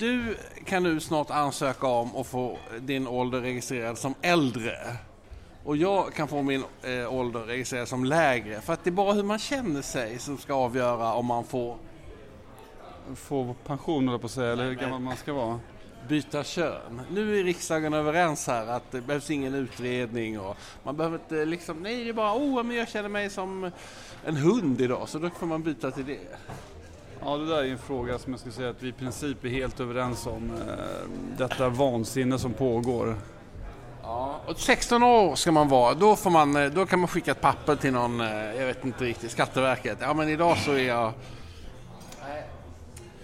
du kan nu snart ansöka om att få din ålder registrerad som äldre. Och jag kan få min eh, ålder registrerad som lägre. För att det är bara hur man känner sig som ska avgöra om man får Få pension eller på att säga, eller hur gammal man ska vara. byta kön. Nu är riksdagen överens här att det behövs ingen utredning och man behöver inte liksom, nej det är bara, oh men jag känner mig som en hund idag så då får man byta till det. Ja, det där är en fråga som jag skulle säga att vi i princip är helt överens om. Eh, detta vansinne som pågår. Ja, och 16 år ska man vara, då, får man, eh, då kan man skicka ett papper till någon, eh, jag vet inte riktigt, Skatteverket. Ja men idag så är jag...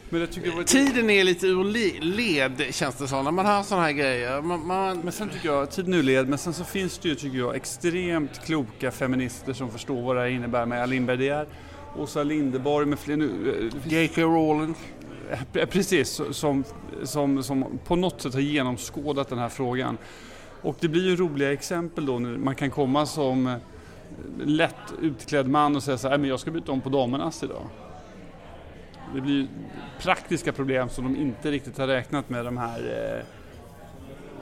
Men jag tycker det var ett... Tiden är lite ur le- led känns det som när man har sådana här grejer. Man, man, Men sen tycker jag, tiden är ur led, men sen så finns det ju tycker jag extremt kloka feminister som förstår vad det här innebär med Lindberg De Geer, Åsa Linderborg med fler nu. eh, J.K. Rowling. Eh, Precis, som, som, som på något sätt har genomskådat den här frågan. Och det blir ju roliga exempel då nu. Man kan komma som eh, lätt utklädd man och säga så här, "Nej, men jag ska byta om på damernas idag. Det blir ju praktiska problem som de inte riktigt har räknat med de här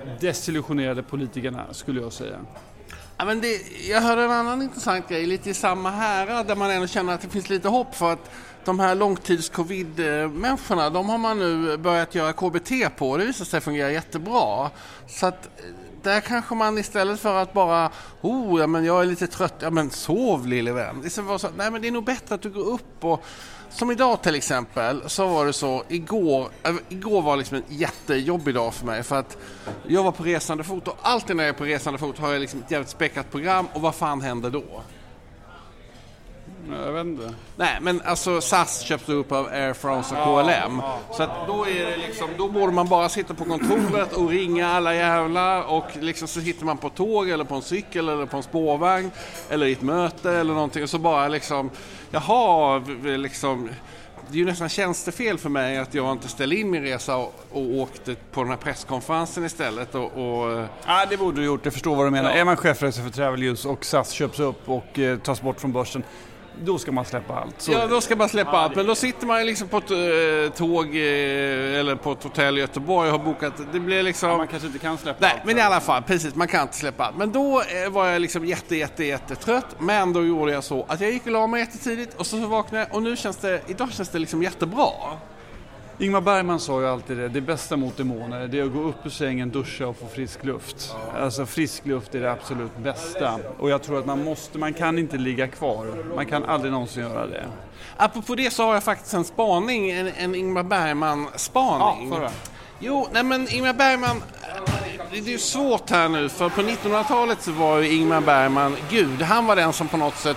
eh, desillusionerade politikerna skulle jag säga. Ja, men det, jag hörde en annan intressant grej, lite i samma härad, där man ändå känner att det finns lite hopp för att de här långtidscovid-människorna, de har man nu börjat göra KBT på och det visar sig fungera jättebra. Så att där kanske man istället för att bara, oh, ja, men jag är lite trött, ja men sov lille vän. Det ska så, nej men det är nog bättre att du går upp och som idag till exempel så var det så igår, äh, igår var liksom en jättejobbig dag för mig för att jag var på resande fot och alltid när jag är på resande fot har jag liksom ett jävligt späckat program och vad fan händer då? Jag vet inte. Nej men alltså SAS köpte upp av Air France och KLM så att då är det liksom, då borde man bara sitta på kontoret och ringa alla jävlar och liksom så sitter man på ett tåg eller på en cykel eller på en spårvagn eller i ett möte eller någonting och så bara liksom jaha, liksom det är ju nästan tjänstefel för mig att jag inte ställde in min resa och, och åkte på den här presskonferensen istället och, och Ja, det borde du gjort. Jag förstår vad du menar. Ja. Är man chefredaktör för Travel News och SAS köps upp och eh, tas bort från börsen, då ska man släppa allt. Så, Ja, då ska man släppa allt. Men då sitter man ju liksom på ett eh, tåg eh, eller på ett hotell i Göteborg och har bokat. Det blir liksom... Man kanske inte kan släppa Nej, allt. men i alla fall, precis, man kan inte släppa allt. Men då eh, var jag liksom jätte, jätte, jättetrött. Men då gjorde jag så att jag gick och la mig jättetidigt och så vaknade jag och nu känns det, idag känns det liksom jättebra. Ingmar Bergman sa ju alltid det, det bästa mot demoner det är att gå upp ur sängen, duscha och få frisk luft. Alltså frisk luft är det absolut bästa. Och jag tror att man måste, man kan inte ligga kvar. Man kan aldrig någonsin göra det. Apropå det så har jag faktiskt en spaning, en, en Ingmar Bergman-spaning. Ja, förra. Jo, nej men Ingmar Bergman, det är ju svårt här nu för på 1900-talet så var ju Ingmar Bergman Gud. Han var den som på något sätt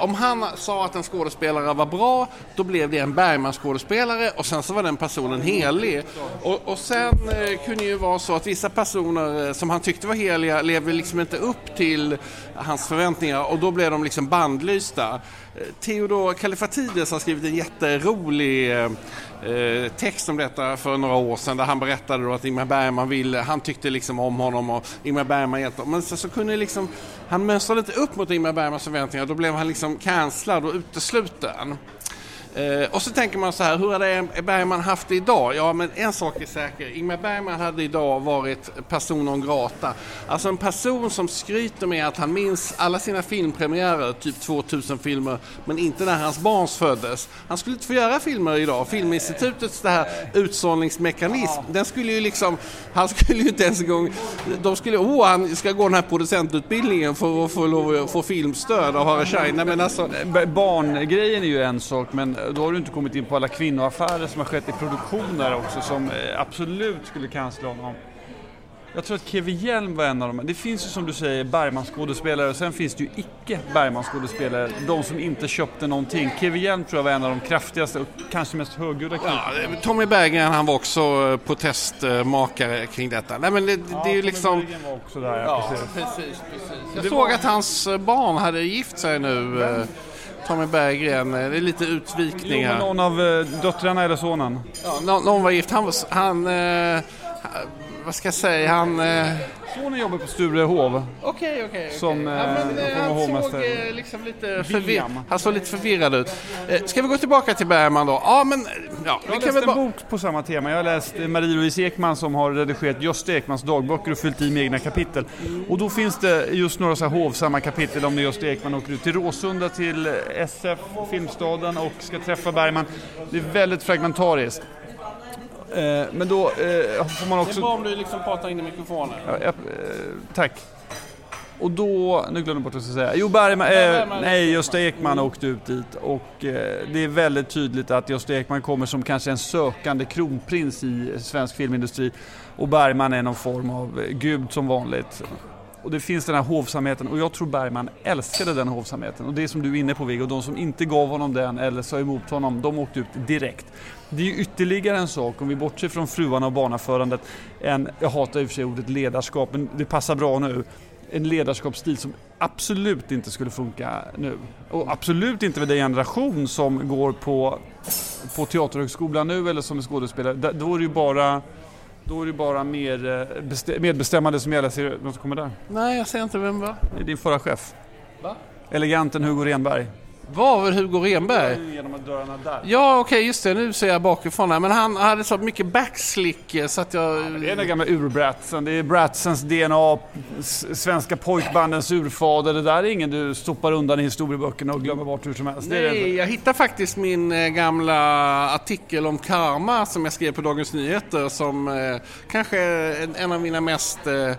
om han sa att en skådespelare var bra, då blev det en Bergman-skådespelare och sen så var den personen helig. Och, och sen eh, kunde det ju vara så att vissa personer eh, som han tyckte var heliga levde liksom inte upp till hans förväntningar och då blev de liksom bandlysta. Eh, Theodor Kallifatides har skrivit en jätterolig eh, eh, text om detta för några år sedan där han berättade då att Ingmar Bergman ville, han tyckte liksom om honom och Ingmar Bergman hjälpte honom. Men så, så kunde liksom, han mönstrade inte upp mot Ingmar Bergmans förväntningar då blev han liksom cancellad och utesluten. Eh, och så tänker man så här, hur hade Bergman haft det idag? Ja, men en sak är säker. Ingmar Bergman hade idag varit person non grata. Alltså en person som skryter med att han minns alla sina filmpremiärer, typ 2000 filmer, men inte när hans barn föddes. Han skulle inte få göra filmer idag. Filminstitutets det här utsållningsmekanism, den skulle ju liksom, han skulle ju inte ens en gång, de skulle, åh, han ska gå den här producentutbildningen för att få lov få filmstöd av Harry Schein. Nej men alltså, B- Barngrejen är ju en sak, men då har du inte kommit in på alla kvinnoaffärer som har skett i produktioner också som eh, absolut skulle cancella honom. Jag tror att Kevin Hjelm var en av dem. Det finns ju som du säger Bergman-skådespelare och sen finns det ju icke Bergman-skådespelare. De som inte köpte någonting. Kevin Hjelm tror jag var en av de kraftigaste och kanske mest högljudda Ja, Tommy Berggren han var också eh, protestmakare kring detta. Nej men det, det är ju liksom... var också där, ja, precis. precis, precis. Jag såg att hans eh, barn hade gift sig nu. eh, Tommy Berggren, eh, det är lite utvikning Jo, här. någon av eh, döttrarna eller sonen. Ja, nå- någon var gift. Han, han eh, vad ska jag säga, han... eh, Sonen jobbar på Sturehov. Okej, okej. Som, ja, eh, men, eh, kommer han såg eh, liksom lite förvir- William. han såg lite förvirrad ut. Eh, ska vi gå tillbaka till Bergman då? Ja, men eh, ja, Jag har läst en bok på samma tema. Jag har läst eh, Marie-Louise Ekman som har redigerat Gösta Ekmans dagböcker och fyllt i med egna kapitel. Och då finns det just några så här hovsamma kapitel om när Gösta Ekman åker ut till Råsunda till SF, Filmstaden och ska träffa Bergman. Det är väldigt fragmentariskt. Eh, Men då eh, får man Det är också... bra om du liksom pratar in i mikrofonen. Ja, eh, tack. Och då, nu glömde jag bort vad jag skulle säga. Jo, Bergman, eh, nej, Gösta Ekman åkte ut dit och eh, det är väldigt tydligt att Gösta Ekman kommer som kanske en sökande kronprins i svensk filmindustri och Bergman är någon form av gud som vanligt. Och det finns den här hovsamheten och jag tror Bergman älskade den hovsamheten. Och det är som du är inne på Viggo, de som inte gav honom den eller sa emot honom, de åkte ut direkt. Det är ju ytterligare en sak, om vi bortser från fruarna och barnaförandet, en, jag hatar i och för sig ordet ledarskap, men det passar bra nu, en ledarskapsstil som absolut inte skulle funka nu. Och absolut inte med den generation som går på, på Teaterhögskolan nu eller som är skådespelare. Då är det ju bara då är det bara mer eh, bestä- medbestämmande som gäller. Ser du någon som kommer där? Nej, jag ser inte vem var. Det är din förra chef. Va? Eleganten Hugo Renberg. Var väl Hugo Renberg? Genom dörrarna där. Ja, okej, just det. Nu ser jag bakifrån här. Men han hade så mycket backslick eh, så att jag... Det är den gamla urbratsen. Det är bratsens DNA, svenska pojkbandens urfader. Det där är ingen du stoppar undan i historieböckerna och glömmer bort hur som helst. Nej, jag hittade faktiskt min eh, gamla artikel om karma som jag skrev på Dagens Nyheter som eh, kanske är en, en av mina mest eh,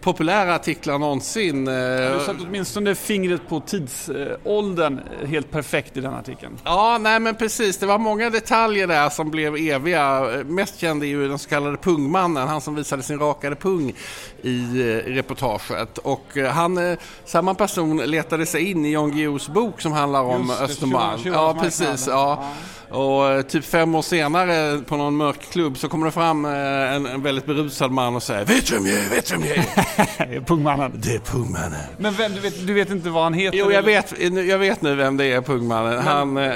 populära artiklar någonsin. Du Eh, satte åtminstone fingret på tidsåldern helt perfekt i den artikeln. Ja, nej men precis. Det var många detaljer där som blev eviga. Eh, Mest känd är ju den så kallade pungmannen, han som visade sin rakade pung i eh, reportaget. Och eh, han, eh, samma person letade sig in i Jan Guillous bok som handlar om Just Östermalm. 20 Ja, precis. Ja. Och eh, typ fem år senare på någon mörk klubb så kommer det fram eh, en, en väldigt berusad man och säger Vet du vem jag är? Vet du vem jag är? Pungmannen. Det är pungmannen. Men vem, du, vet, du vet inte vad han heter? Jo, jag vet, jag vet nu vem det är, pungmannen. Han... eh,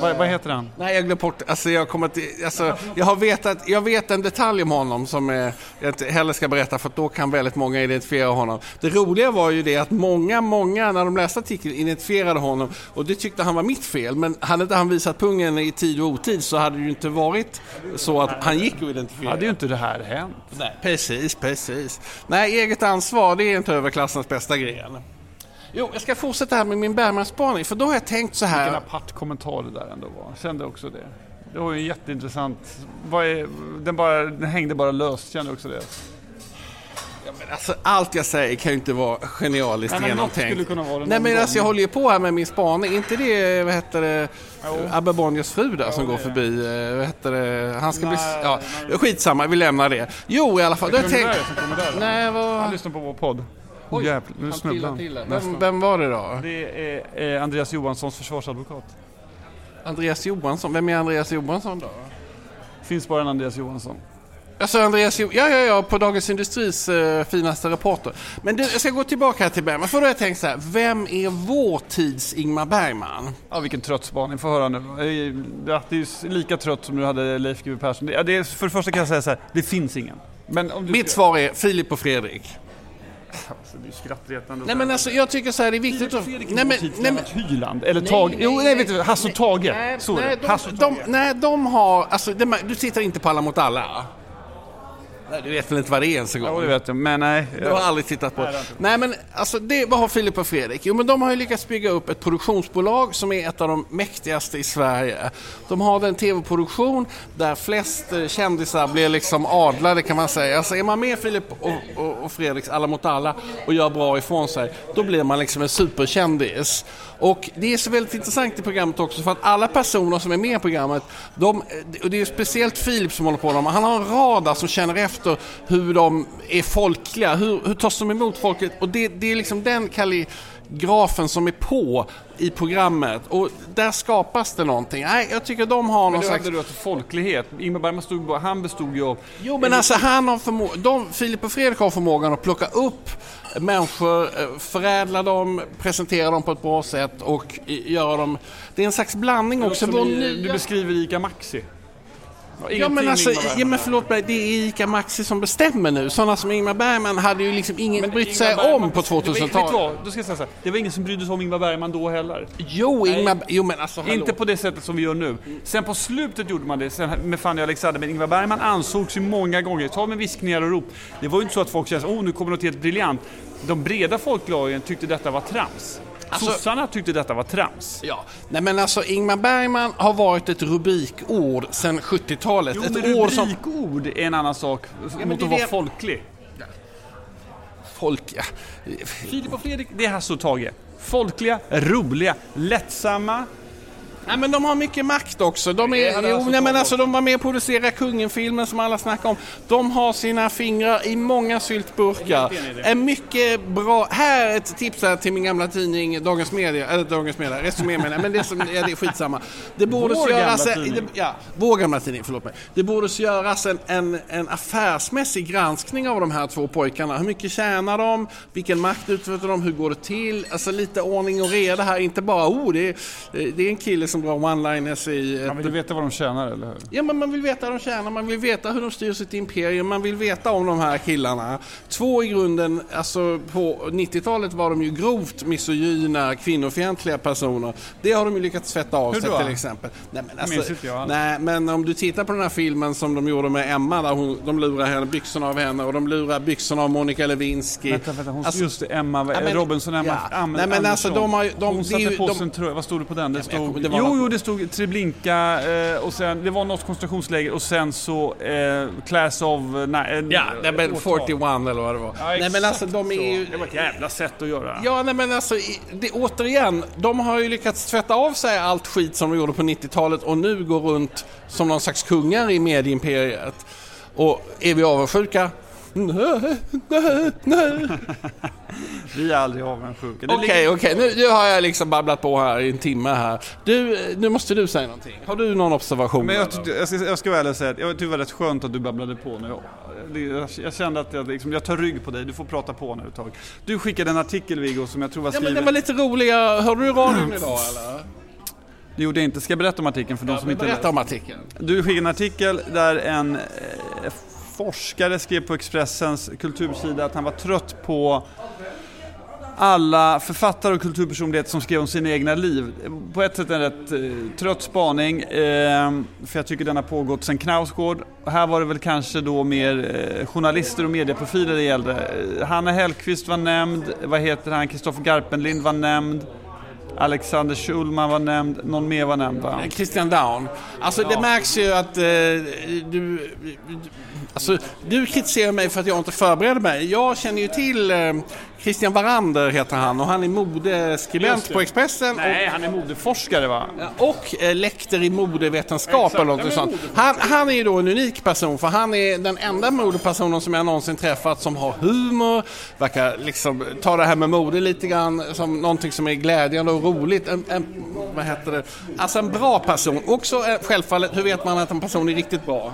Vad, vad heter han? Nej, jag glömde bort. Alltså, jag, kommer till, alltså, jag har vetat, jag vet en detalj om honom som jag inte heller ska berätta för då kan väldigt många identifiera honom. Det roliga var ju det att många, många när de läste artikeln identifierade honom och det tyckte han var mitt fel. Men hade inte han visat pungen i tid och otid så hade det ju inte varit så att han gick att identifiera. Hade ju inte det här hänt. Nej, precis, precis. Nej, eget ansvar det är inte överklassens bästa gren. Jo, jag ska fortsätta här med min Bergman-spaning för då har jag tänkt så här. Vilken apart kommentar det där ändå var. Jag kände också det. Det var ju jätteintressant. Den, bara, den hängde bara löst, kände också det. Ja, men alltså, allt jag säger kan ju inte vara genialiskt Nej, men genomtänkt. skulle kunna vara det Nej men alltså jag håller ju på här med min spaning. inte det, vad heter det, Jo. Abbe Bonniers fru där som Jo, går det är förbi. eh, Vad heter det, han ska bli... Nej, Ja, nej. skitsamma, vi lämnar det. Jo i alla fall, jag Kronoberg tänkt... som kommer där. Nej, Han vad... lyssnar på vår podd. Oj, Jävlar, nu Han trillar han. det. Vem, vem var det då? Det är eh, Andreas Johanssons försvarsadvokat. Andreas Johansson. Vem är Andreas Johansson då? Finns bara en Andreas Johansson. Alltså Andreas ja, ja, ja, på Dagens Industris eh, finaste reporter. Men du, jag ska gå tillbaka här till Bergman. För då har jag tänkt så här, vem är vår tids Ingmar Bergman? Ja, vilken trött spaning. Få höra nu. Det är lika trött som du hade Leif GW Persson. Det, är, för det första kan jag säga så här, det finns ingen. Men om du Mitt svar är Filip och Fredrik. Alltså, det är skrattretande. Nej men alltså jag tycker så här, det är viktigt att... Nej men, nej, men, Hyland, eller Tage. Jo, nej, vet du, Hasse och Tage. Nej, nej, de, de, nej, de har... Alltså, det, du tittar inte på Alla mot alla? Nej, du vet väl inte vad det är ens en gång? Det vet jag, men nej. Du har aldrig tittat på det? Nej, men alltså, det, vad har Filip och Fredrik? Jo, men de har ju lyckats bygga upp ett produktionsbolag som är ett av de mäktigaste i Sverige. De har en tv-produktion där flest eh, kändisar blir liksom adlade kan man säga. Alltså är man med Filip och, och, och Fredriks Alla mot alla och gör bra ifrån sig, då blir man liksom en superkändis. Och det är så väldigt intressant i programmet också för att alla personer som är med i programmet, de, och det är speciellt Filip som håller på med dem, han har en radar som känner efter hur de är folkliga, hur, hur tas de emot folket och det, det är liksom den kalligrafen som är på i programmet och där skapas det någonting. Nej, jag tycker de har Men någon slags... hade du folklighet. Ingmar Bergman stod han bestod ju av... Jo men alltså han har förmågan, Filip och Fredrik har förmågan att plocka upp människor, eh, förädla dem, presentera dem på ett bra sätt och göra dem... Det är en slags blandning också. Som Vår i, nya- Du beskriver Ica Maxi. Ja men alltså, ja, men förlåt mig, det är ICA Maxi som bestämmer nu. Sådana som Ingmar Bergman hade ju liksom ingen brytt sig om på 2000-talet. Vet du vad? Då ska jag säga så här. Det var ingen som brydde sig om Ingmar Bergman då heller. Jo, Ingmar, jo men alltså hallå. Inte på det sättet som vi gör nu. Sen på slutet gjorde man det sen med Fanny och Alexander, men Ingmar Bergman ansågs ju många gånger, ta med viskningar och rop. Det var ju inte så att folk kände åh nu kommer något helt briljant. De breda folklagren tyckte detta var trams. Alltså- Sossarna tyckte detta var trams. Ja, nej men alltså Ingmar Bergman har varit ett rubrikord sedan 70-talet. Jo, ett men år som rubrikord är en annan sak men mot att vara folklig. folk... Ja. Filip och Fredrik, det är Hasse och Tage. Folkliga, roliga, lättsamma. Nej men de har mycket makt också. De, är, jo, alltså nej, men alltså, de var med och producerade Kungen-filmen som alla snackar om. De har sina fingrar i många syltburkar. Är mycket bra. Här är ett tips här till min gamla tidning Dagens Media, eller Dagens Media, Resumé menar men det är, som, ja, det är skitsamma. Det borde Vår göras... gamla en- det, ja, vår gamla tidning, förlåt mig. Det borde göras en, en, en affärsmässig granskning av de här två pojkarna. Hur mycket tjänar de? Vilken makt utför de? Hur går det till? Alltså lite ordning och reda här, inte bara oh, det är, det är en kille som drar one-liners i... Man vill veta vad de tjänar, eller hur? Ja, men man vill veta hur de tjänar, man vill veta hur de styr sitt imperium, man vill veta om de här killarna. Två i grunden, alltså på 90-talet var de ju grovt misogyna, kvinnofientliga personer. Det har de ju lyckats tvätta av sig till exempel. Nej, men, alltså, minns inte jag nej, men om du tittar på den här filmen som de gjorde med Emma, där hon, de lurar henne, byxorna av henne och de lurar byxorna av Monica Lewinsky. Vänta, vänta, hon, Alltså, just Emma, Ja, men- Robinson, Emma, ja. Nej, men alltså, de har de- hon satte på sig en tröja, vad stod det på den? Det stod, kommer- det var jo, något- jo, det stod Treblinka eh, och sen, det var något koncentrationsläger och sen så eh, Class of... Nej, eh, Ja, nej, men årtal. 41 eller vad det var. Ja, nej, men alltså de är ju... Det var ett jävla sätt att göra. Ja, nej men alltså, det, återigen, de har ju lyckats tvätta av sig allt skit som de gjorde på 90-talet och nu går runt som någon slags kungar i medieimperiet. Och är vi avundsjuka? Nej, nej, nej. Vi är aldrig avundsjuka. Okej, okej, nu, nu har jag liksom babblat på här i en timme här. Du, nu måste du säga någonting. Har du någon observation? Men jag, jag, ska, jag ska vara ärlig och säga att jag tyckte det var rätt skönt att du babblade på nu. Jag, jag kände att jag, liksom, jag tar rygg på dig, du får prata på nu ett tag. Du skickade en artikel Viggo som jag tror var Ja, men skriven... det var lite roliga. Hörde du radion idag eller? Det gjorde jag inte. Ska jag berätta om artikeln för de som inte Berätta om artikeln. Du skickade en artikel där en eh, forskare skrev på Expressens kultursida att han var trött på alla författare och kulturpersonligheter som skrev om sina egna liv. På ett sätt en rätt eh, trött spaning, eh, för jag tycker den har pågått sedan Knausgård. Och här var det väl kanske då mer eh, journalister och medieprofiler det gällde. Eh, Hanna Hellquist var nämnd, vad heter han, Kristoffer Garpenlind var nämnd, Alexander Schulman var nämnd, någon mer var nämnd va? Christian Down. Alltså det märks ju att eh, du, alltså, du kritiserar mig för att jag inte förbereder mig. Jag känner ju till eh, Christian Warander heter han och han är modeskribent på Expressen. Nej, han är modeforskare va? Och, eh, lektor i modevetenskap eller något sånt. Han, han är ju då en unik person för han är den enda modepersonen som jag någonsin träffat som har humor, verkar liksom ta det här med mode lite grann som någonting som är glädjande och roligt. En, en, vad heter det? Alltså en bra person. Också eh, självfallet, hur vet man att en person är riktigt bra?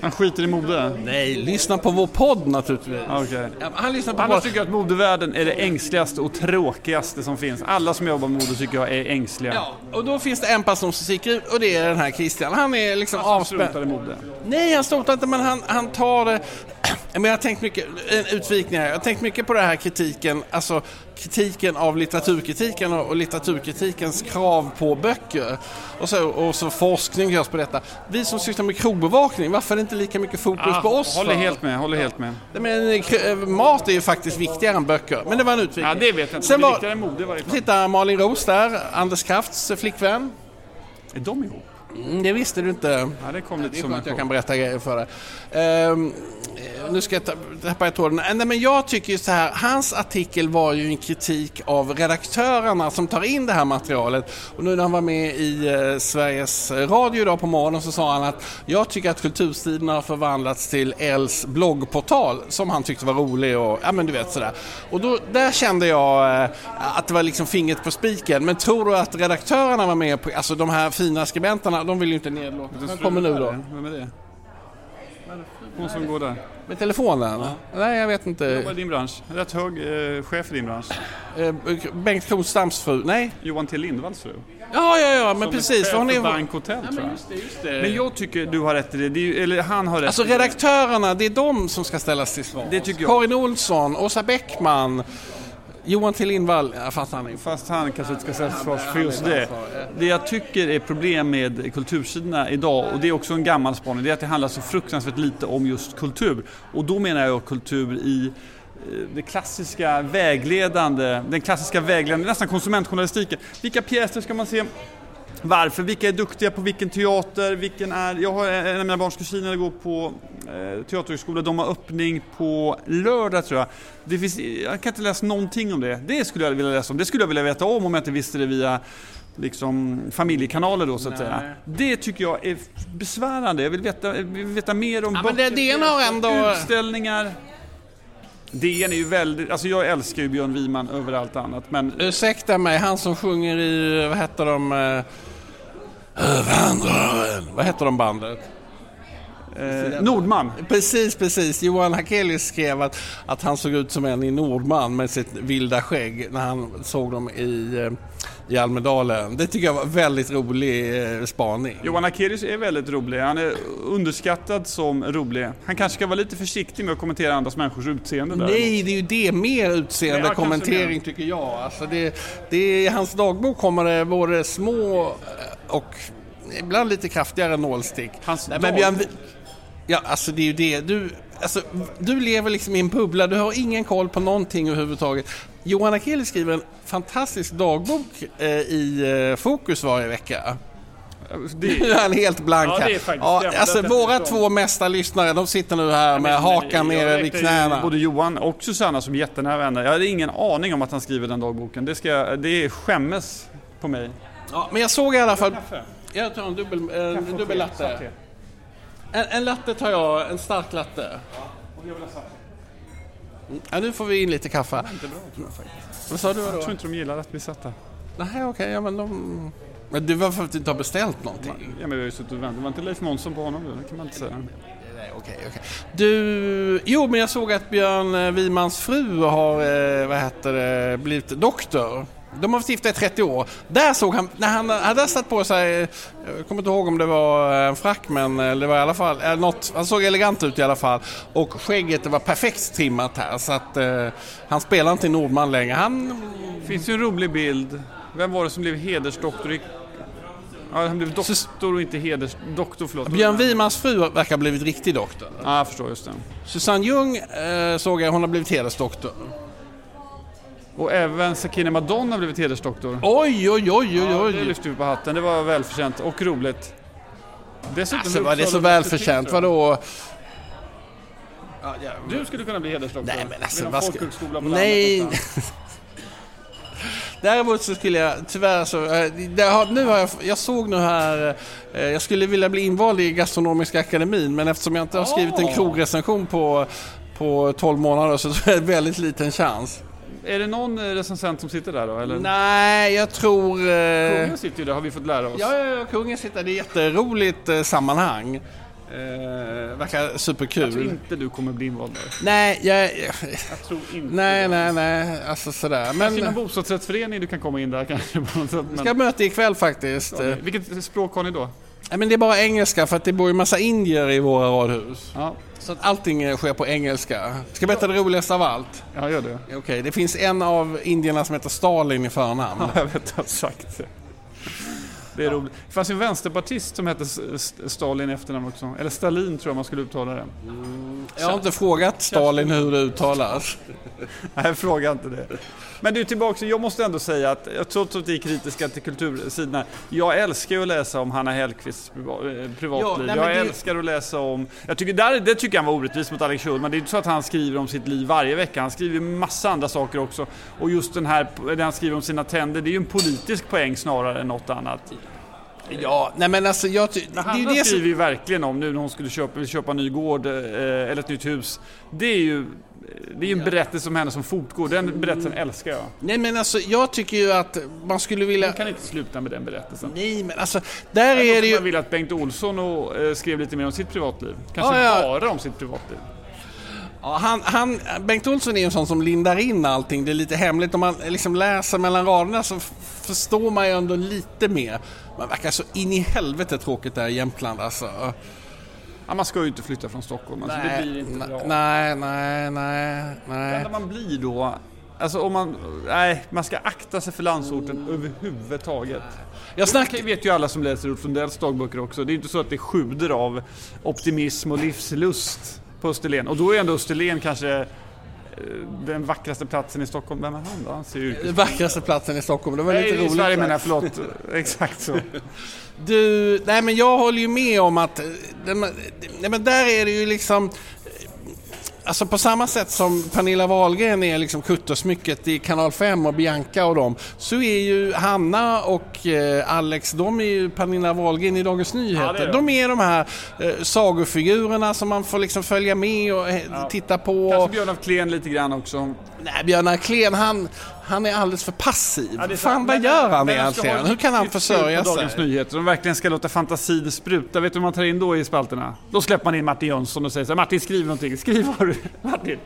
Han skiter i mode? Nej, lyssna på vår podd naturligtvis. Ja, Han lyssnar på Annars tycker jag att modevärlden är det ängsligaste och tråkigaste som finns. Alla som jobbar med mode tycker jag är ängsliga. Ja, och då finns det en person som sticker ut och det är den här Christian. Han är liksom Som avspänd. struntar i mode. Nej, han stotar inte, men han, han tar det... Men jag har tänkt mycket, en utvikning här. Jag har tänkt mycket på det här kritiken, alltså kritiken av litteraturkritiken och, och litteraturkritikens krav på böcker. Och så, och så forskning görs på detta. Vi som sysslar med krogbevakning, varför är det inte lika mycket fokus på oss? Ah, håller för? helt med, håller helt med. Men, eh, k- mat är ju faktiskt viktigare än böcker. Men det var en utvikning. Ja, det vet jag inte. Sen men det är var, viktigare än mode i varje fall. Titta Malin Roos där, Anders Krafts flickvän. Är de ihop? Mm, det visste du inte. Ja, det kom lite Det är som en skönt jag kan berätta grejer för dig. Eh, nu ska jag ta- tappa jag tråden. Eh, Nej, men jag tycker ju så här, hans artikel var ju en kritik av redaktörerna som tar in det här materialet. Och nu när han var med i eh, Sveriges Radio idag på morgonen så sa han att jag tycker att Kulturstiderna har förvandlats till Els bloggportal som han tyckte var rolig och ja men du vet sådär. Och då, där kände jag att det var liksom fingret på spiken. Men tror du att redaktörerna var med på, alltså de här fina skribenterna, de vill ju inte nedlåta. Vem kommer nu då? Vem är det? Hon som går där. Med telefonen? Nej, jag vet inte. Jobbar i din bransch. Rätt hög eh, chef i din bransch. Eh, Bengt Kronstamms fru? Nej? Johan T Lindvalls fru. Ja, ja, ja, men som precis. chef för Hon för är... Bank Hotel Ja, tror men jag. just det, just det. Men jag tycker du har rätt i det. det är, ju- eller han har rätt Alltså redaktörerna, det är de som ska ställas till svars. Det tycker jag. Karin Olsson, Åsa Bäckman, Johan T Lindvall, ja, fast han Fast han kanske inte ska ställas till för just det. Det jag tycker är problem med kultursidorna idag, och det är också en gammal spaning, det är att det handlar så fruktansvärt lite om just kultur. Och då menar jag kultur i eh, det klassiska vägledande, den klassiska vägledande, nästan konsumentjournalistiken. Vilka pjäser ska man se? Varför? Vilka är duktiga på vilken teater? Vilken är... Jag har en av mina barns kusiner går på eh, teaterhögskola. De har öppning på lördag tror jag. Det finns, jag kan inte läsa någonting om det. Det skulle jag vilja läsa om. Det skulle jag vilja veta om om jag inte visste det via liksom, familjekanaler då så att säga. Det tycker jag är besvärande. Jag vill veta, jag vill veta mer om Ja, men det- har ändå- utställningar. DN är ju väldigt, alltså jag älskar ju Björn Wiman över allt annat men Ursäkta mig, han som sjunger i, vad heter de? Eh, Vandraren. Vad heter de bandet? eh, Nordman. Precis, precis. Johan Hakelius skrev att, att han såg ut som en i Nordman med sitt vilda skägg när han såg dem i, eh, i Almedalen. Det tycker jag var väldigt rolig eh, spaning. Johan Akelius är väldigt rolig. Han är underskattad som rolig. Han kanske ska vara lite försiktig med att kommentera andras människors utseende där. Nej, det är ju det. Mer utseende kommentering tycker jag. Alltså det, det, I hans dagbok kommer det både små eh, och ibland lite kraftigare nålstick. Hans Nej, men Björn, ja, alltså det är ju det. Du, alltså, du lever liksom i en bubbla. Du har ingen koll på någonting överhuvudtaget. Johan Akeli skriver en fantastisk dagbok eh, i eh, Fokus varje vecka. Nu Det, är han helt blank Ja, här. ja, det. alltså våra två mesta lyssnare, de sitter nu här med hakan nere vid knäna. Både Johan och Susanna som jättenära vänner. Jag hade ingen aning om att han skriver den dagboken. Det, ska, det skämmes på mig. Ja, men jag såg i alla fall... Kaffe. Jag tar en dubbel, och dubbel te. latte. En, en latte tar jag, en stark latte. Och jag vill ha. Ja, nu får vi in lite kaffe. Inte bra tror jag faktiskt. Vad sa du Jag då? tror inte de gillar att bli satta. Nej, okej, ja men de... Men det var för att du inte har beställt någonting. Ja, men vi har ju suttit och väntat. Det var inte Leif Månsson på honom då? Det kan man inte säga. Okej, okej. Du, jo men jag såg att Björn Wimans fru har, eh, vad heter det, blivit doktor. De har varit gifta i 30 år. Där såg han, när han hade satt på sig, eh, jag kommer inte ihåg om det var en frack men eh, det var i alla fall, eh, något, han såg elegant ut i alla fall. Och skägget det var perfekt trimmat här så att eh, han spelar inte Nordman längre. Han, finns ju en rolig bild. Vem var det som blev hedersdoktor i... Ja, han blev doktor och inte hedersdoktor, förlåt. Björn Wimans fru verkar ha blivit riktig doktor. Ja, jag förstår, just det. Susanne Ljung eh, såg jag, hon har blivit hedersdoktor. Och även Sakine Madonna har blivit hedersdoktor. Oj, oj, oj, oj, Ja, oj. det lyfte vi på hatten. Det var välförtjänt och roligt. Dessutom Alltså var det så välförtjänt? Vadå? Du skulle kunna bli hedersdoktor. Nej men alltså vad ska... Nej! Däremot så skulle jag tyvärr så... eh, Det har, nu har jag, jag såg nu här... eh, Jag skulle vilja bli invald i Gastronomiska akademin men eftersom jag inte har skrivit en Åh! krogrecension på, på 12 månader så jag det är väldigt liten chans. Är det någon eh, recensent som sitter där då? Eller? Nej, jag tror... eh, Kungen sitter ju där har vi fått lära oss. Ja, ja, ja, kungen sitter. Det är ett jätteroligt eh, sammanhang. Eh, verkar Jag tror superkul. inte du kommer bli invald där. Nej, jag, Jag tror inte nej, det. nej, nej, alltså sådär. Kanske i någon Men bostadsrättsförening du kan komma in där kanske på något sätt. Men... ska möta ikväll faktiskt. Ja, Vilket språk har ni då? Nej, men det är bara engelska för att det bor ju massa indier i våra radhus. Ja, Så att allting sker på engelska. Ska jag berätta det roligaste av allt? ja gör det. Okej, det finns en av indierna som heter Stalin i förnamn. Ja, jag vet, jag har sagt det. Det är roligt. Det fanns ju en vänsterpartist som hette Stalin i efternamn också. Eller Stalin tror jag man skulle uttala det. Jag har inte frågat Stalin hur det uttalas. Nej, fråga inte det. Men du, tillbaka, jag måste ändå säga att jag trots att vi är kritiska till kultursidorna, jag älskar ju att läsa om Hanna Hellquists eh, privatliv. Ja, jag det- älskar att läsa om, jag tycker, där, det tycker jag var orättvist mot Alex Schulman, det är inte så att han skriver om sitt liv varje vecka, han skriver massa andra saker också. Och just den här, det han skriver om sina tänder, det är ju en politisk poäng snarare än något annat. Ja, nej men alltså jag det är ju Hanna det skriver som... ju verkligen om nu när hon skulle köpa, vill köpa en ny gård eh, eller ett nytt hus. Det är ju det är ju en berättelse om henne som fortgår. Den berättelsen älskar jag. Nej men alltså jag tycker ju att man skulle vilja... Man kan inte sluta med den berättelsen. Nej men alltså, där är det Jag ju... vill att Bengt Olsson och, eh, skrev lite mer om sitt privatliv. Kanske Ja, ja. bara om sitt privatliv. Ja, han, han, Bengt Olsson är ju en sån som lindar in allting, det är lite hemligt. Om man liksom läser mellan raderna så förstår man ju ändå lite mer. Man verkar så in i helvete tråkigt där i Jämtland alltså. Ja, man ska ju inte flytta från Stockholm, alltså, det blir inte bra. Nej, nej, nej, nej. Det enda man blir då, alltså om man, nej, man ska akta sig för landsorten överhuvudtaget. Jag snackar... Det vet ju alla som läser Ulf Lundells dagböcker också. Det är inte så att det sjuder av optimism och livslust på Österlen. Och då är ändå Österlen kanske eh, den vackraste platsen i Stockholm. Vem är han då? Han ser ju Den vackraste platsen i Stockholm, det var Nej, lite i roligt. Sverige där. menar jag, förlåt. Exakt så. Du, nej men jag håller ju med om att, eh, nej men där är det ju liksom, alltså på samma sätt som Pernilla Wahlgren är liksom kuttersmycket i Kanal 5 och Bianca och dem, så är ju Hanna och eh, Alex, de är ju Pernilla Wahlgren i Dagens Nyheter. Ja, är de. är de här eh, sagofigurerna som man får liksom följa med och eh, titta på. Kanske Björn af Kleen lite grann också. Nej, Björn Ahlén, han, han är alldeles för passiv. Ja, Fan, vad gör han egentligen? Hur kan han försörja på Dagens sig? Nyheter som verkligen ska låta fantasin spruta. Vet du hur man tar in då i spalterna? Då släpper man in Martin Jönsson och säger så här, Martin skriv någonting, skriv vad du Martin,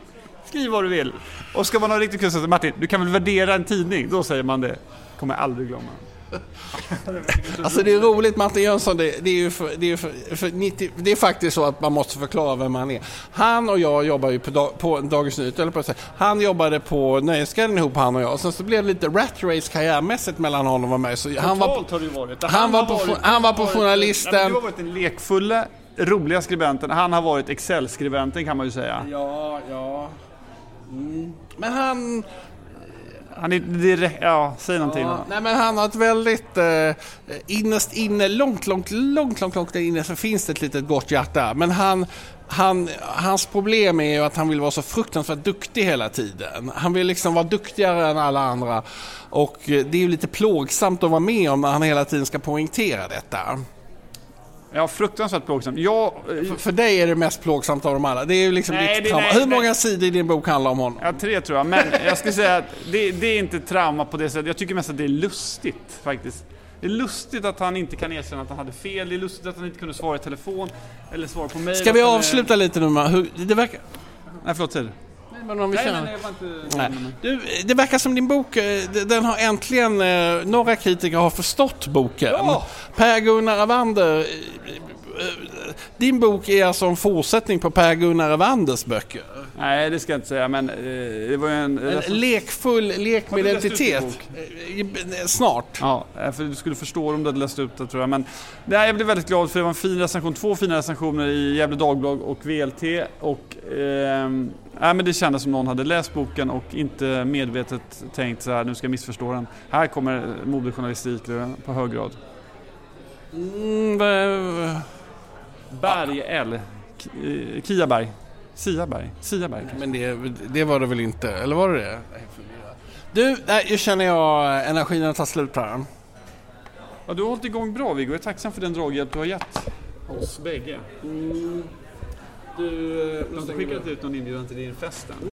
skriv vad du vill. Och ska man ha riktigt kul så säger Martin, du kan väl värdera en tidning? Då säger man det. Kommer jag aldrig glömma. Alltså det är roligt, Martin Jönsson, det, det är ju för, det är för, för 90, det är faktiskt så att man måste förklara vem han är. Han och jag jobbar ju på, dag, på Dagens Nyheter, på. Han jobbade på Nöjesguiden ihop, han och jag. Sen så blev det lite rat race karriärmässigt mellan honom och mig. Så han var, Totalt har det varit. han var på- varit- han var på journalisten. Nej, du har varit den lekfulla, roliga skribenten. Han har varit Excel-skribenten kan man ju säga. Ja, ja. Mm. Men han... Han är direkt, ja, säg någonting Ja, nej men han har ett väldigt eh, innerst inne, långt, långt, långt, långt, långt inne så finns det ett litet gott hjärta. Men han, han, hans problem är ju att han vill vara så fruktansvärt duktig hela tiden. Han vill liksom vara duktigare än alla andra. Och eh, det är ju lite plågsamt att vara med om när han hela tiden ska poängtera detta. Ja, fruktansvärt plågsamt. Jag, För, för dig är det mest plågsamt av dem alla. Det är ju liksom Nej, ditt det- trauma. nej, Hur nej. många sidor i din bok handlar om honom? Ja, tre tror jag. Men jag skulle säga att det, det är inte trauma på det sättet. Jag tycker mest att det är lustigt faktiskt. Det är lustigt att han inte kan erkänna att han hade fel. Det är lustigt att han inte kunde svara i telefon eller svara på mejl. Ska vi han är- avsluta lite nu hur, det verkar... Nej, förlåt. Säg du. Men om vi Nej, känner- nej, nej, jag var inte... Nej. Du, det verkar som din bok, eh, den har äntligen, eh, några kritiker har förstått boken. Ja! Per-Gunnar Evander, eh, eh, din bok är alltså en fortsättning på Per-Gunnar Evanders böcker. Nej, det ska jag inte säga, men eh, det var ju en... En lekfull lek med identitet. Eh, Snart. Ja, eh, för du skulle förstå om du hade läst ut det tror jag. Men nej, jag blev väldigt glad för det var en fin recension. Två fina recensioner i Gefle Dagblad och VLT. Och ehm, nej, men det kändes som någon hade läst boken och inte medvetet tänkt så här, nu ska jag missförstå den. Här kommer modejournalistik eh, på hög grad. Mm, va- Berg L. Eh, Kiaberg. Siaberg. Siaberg. men det, det var det väl inte, eller var det det? Du, nej, nu känner jag eh, energin har tagit slut här. Ja, du har hållit igång bra Viggo. Jag är tacksam för den draghjälp du har gett oss bägge. Du, eh, Du har inte skickat ut någon inbjudan till din fest än?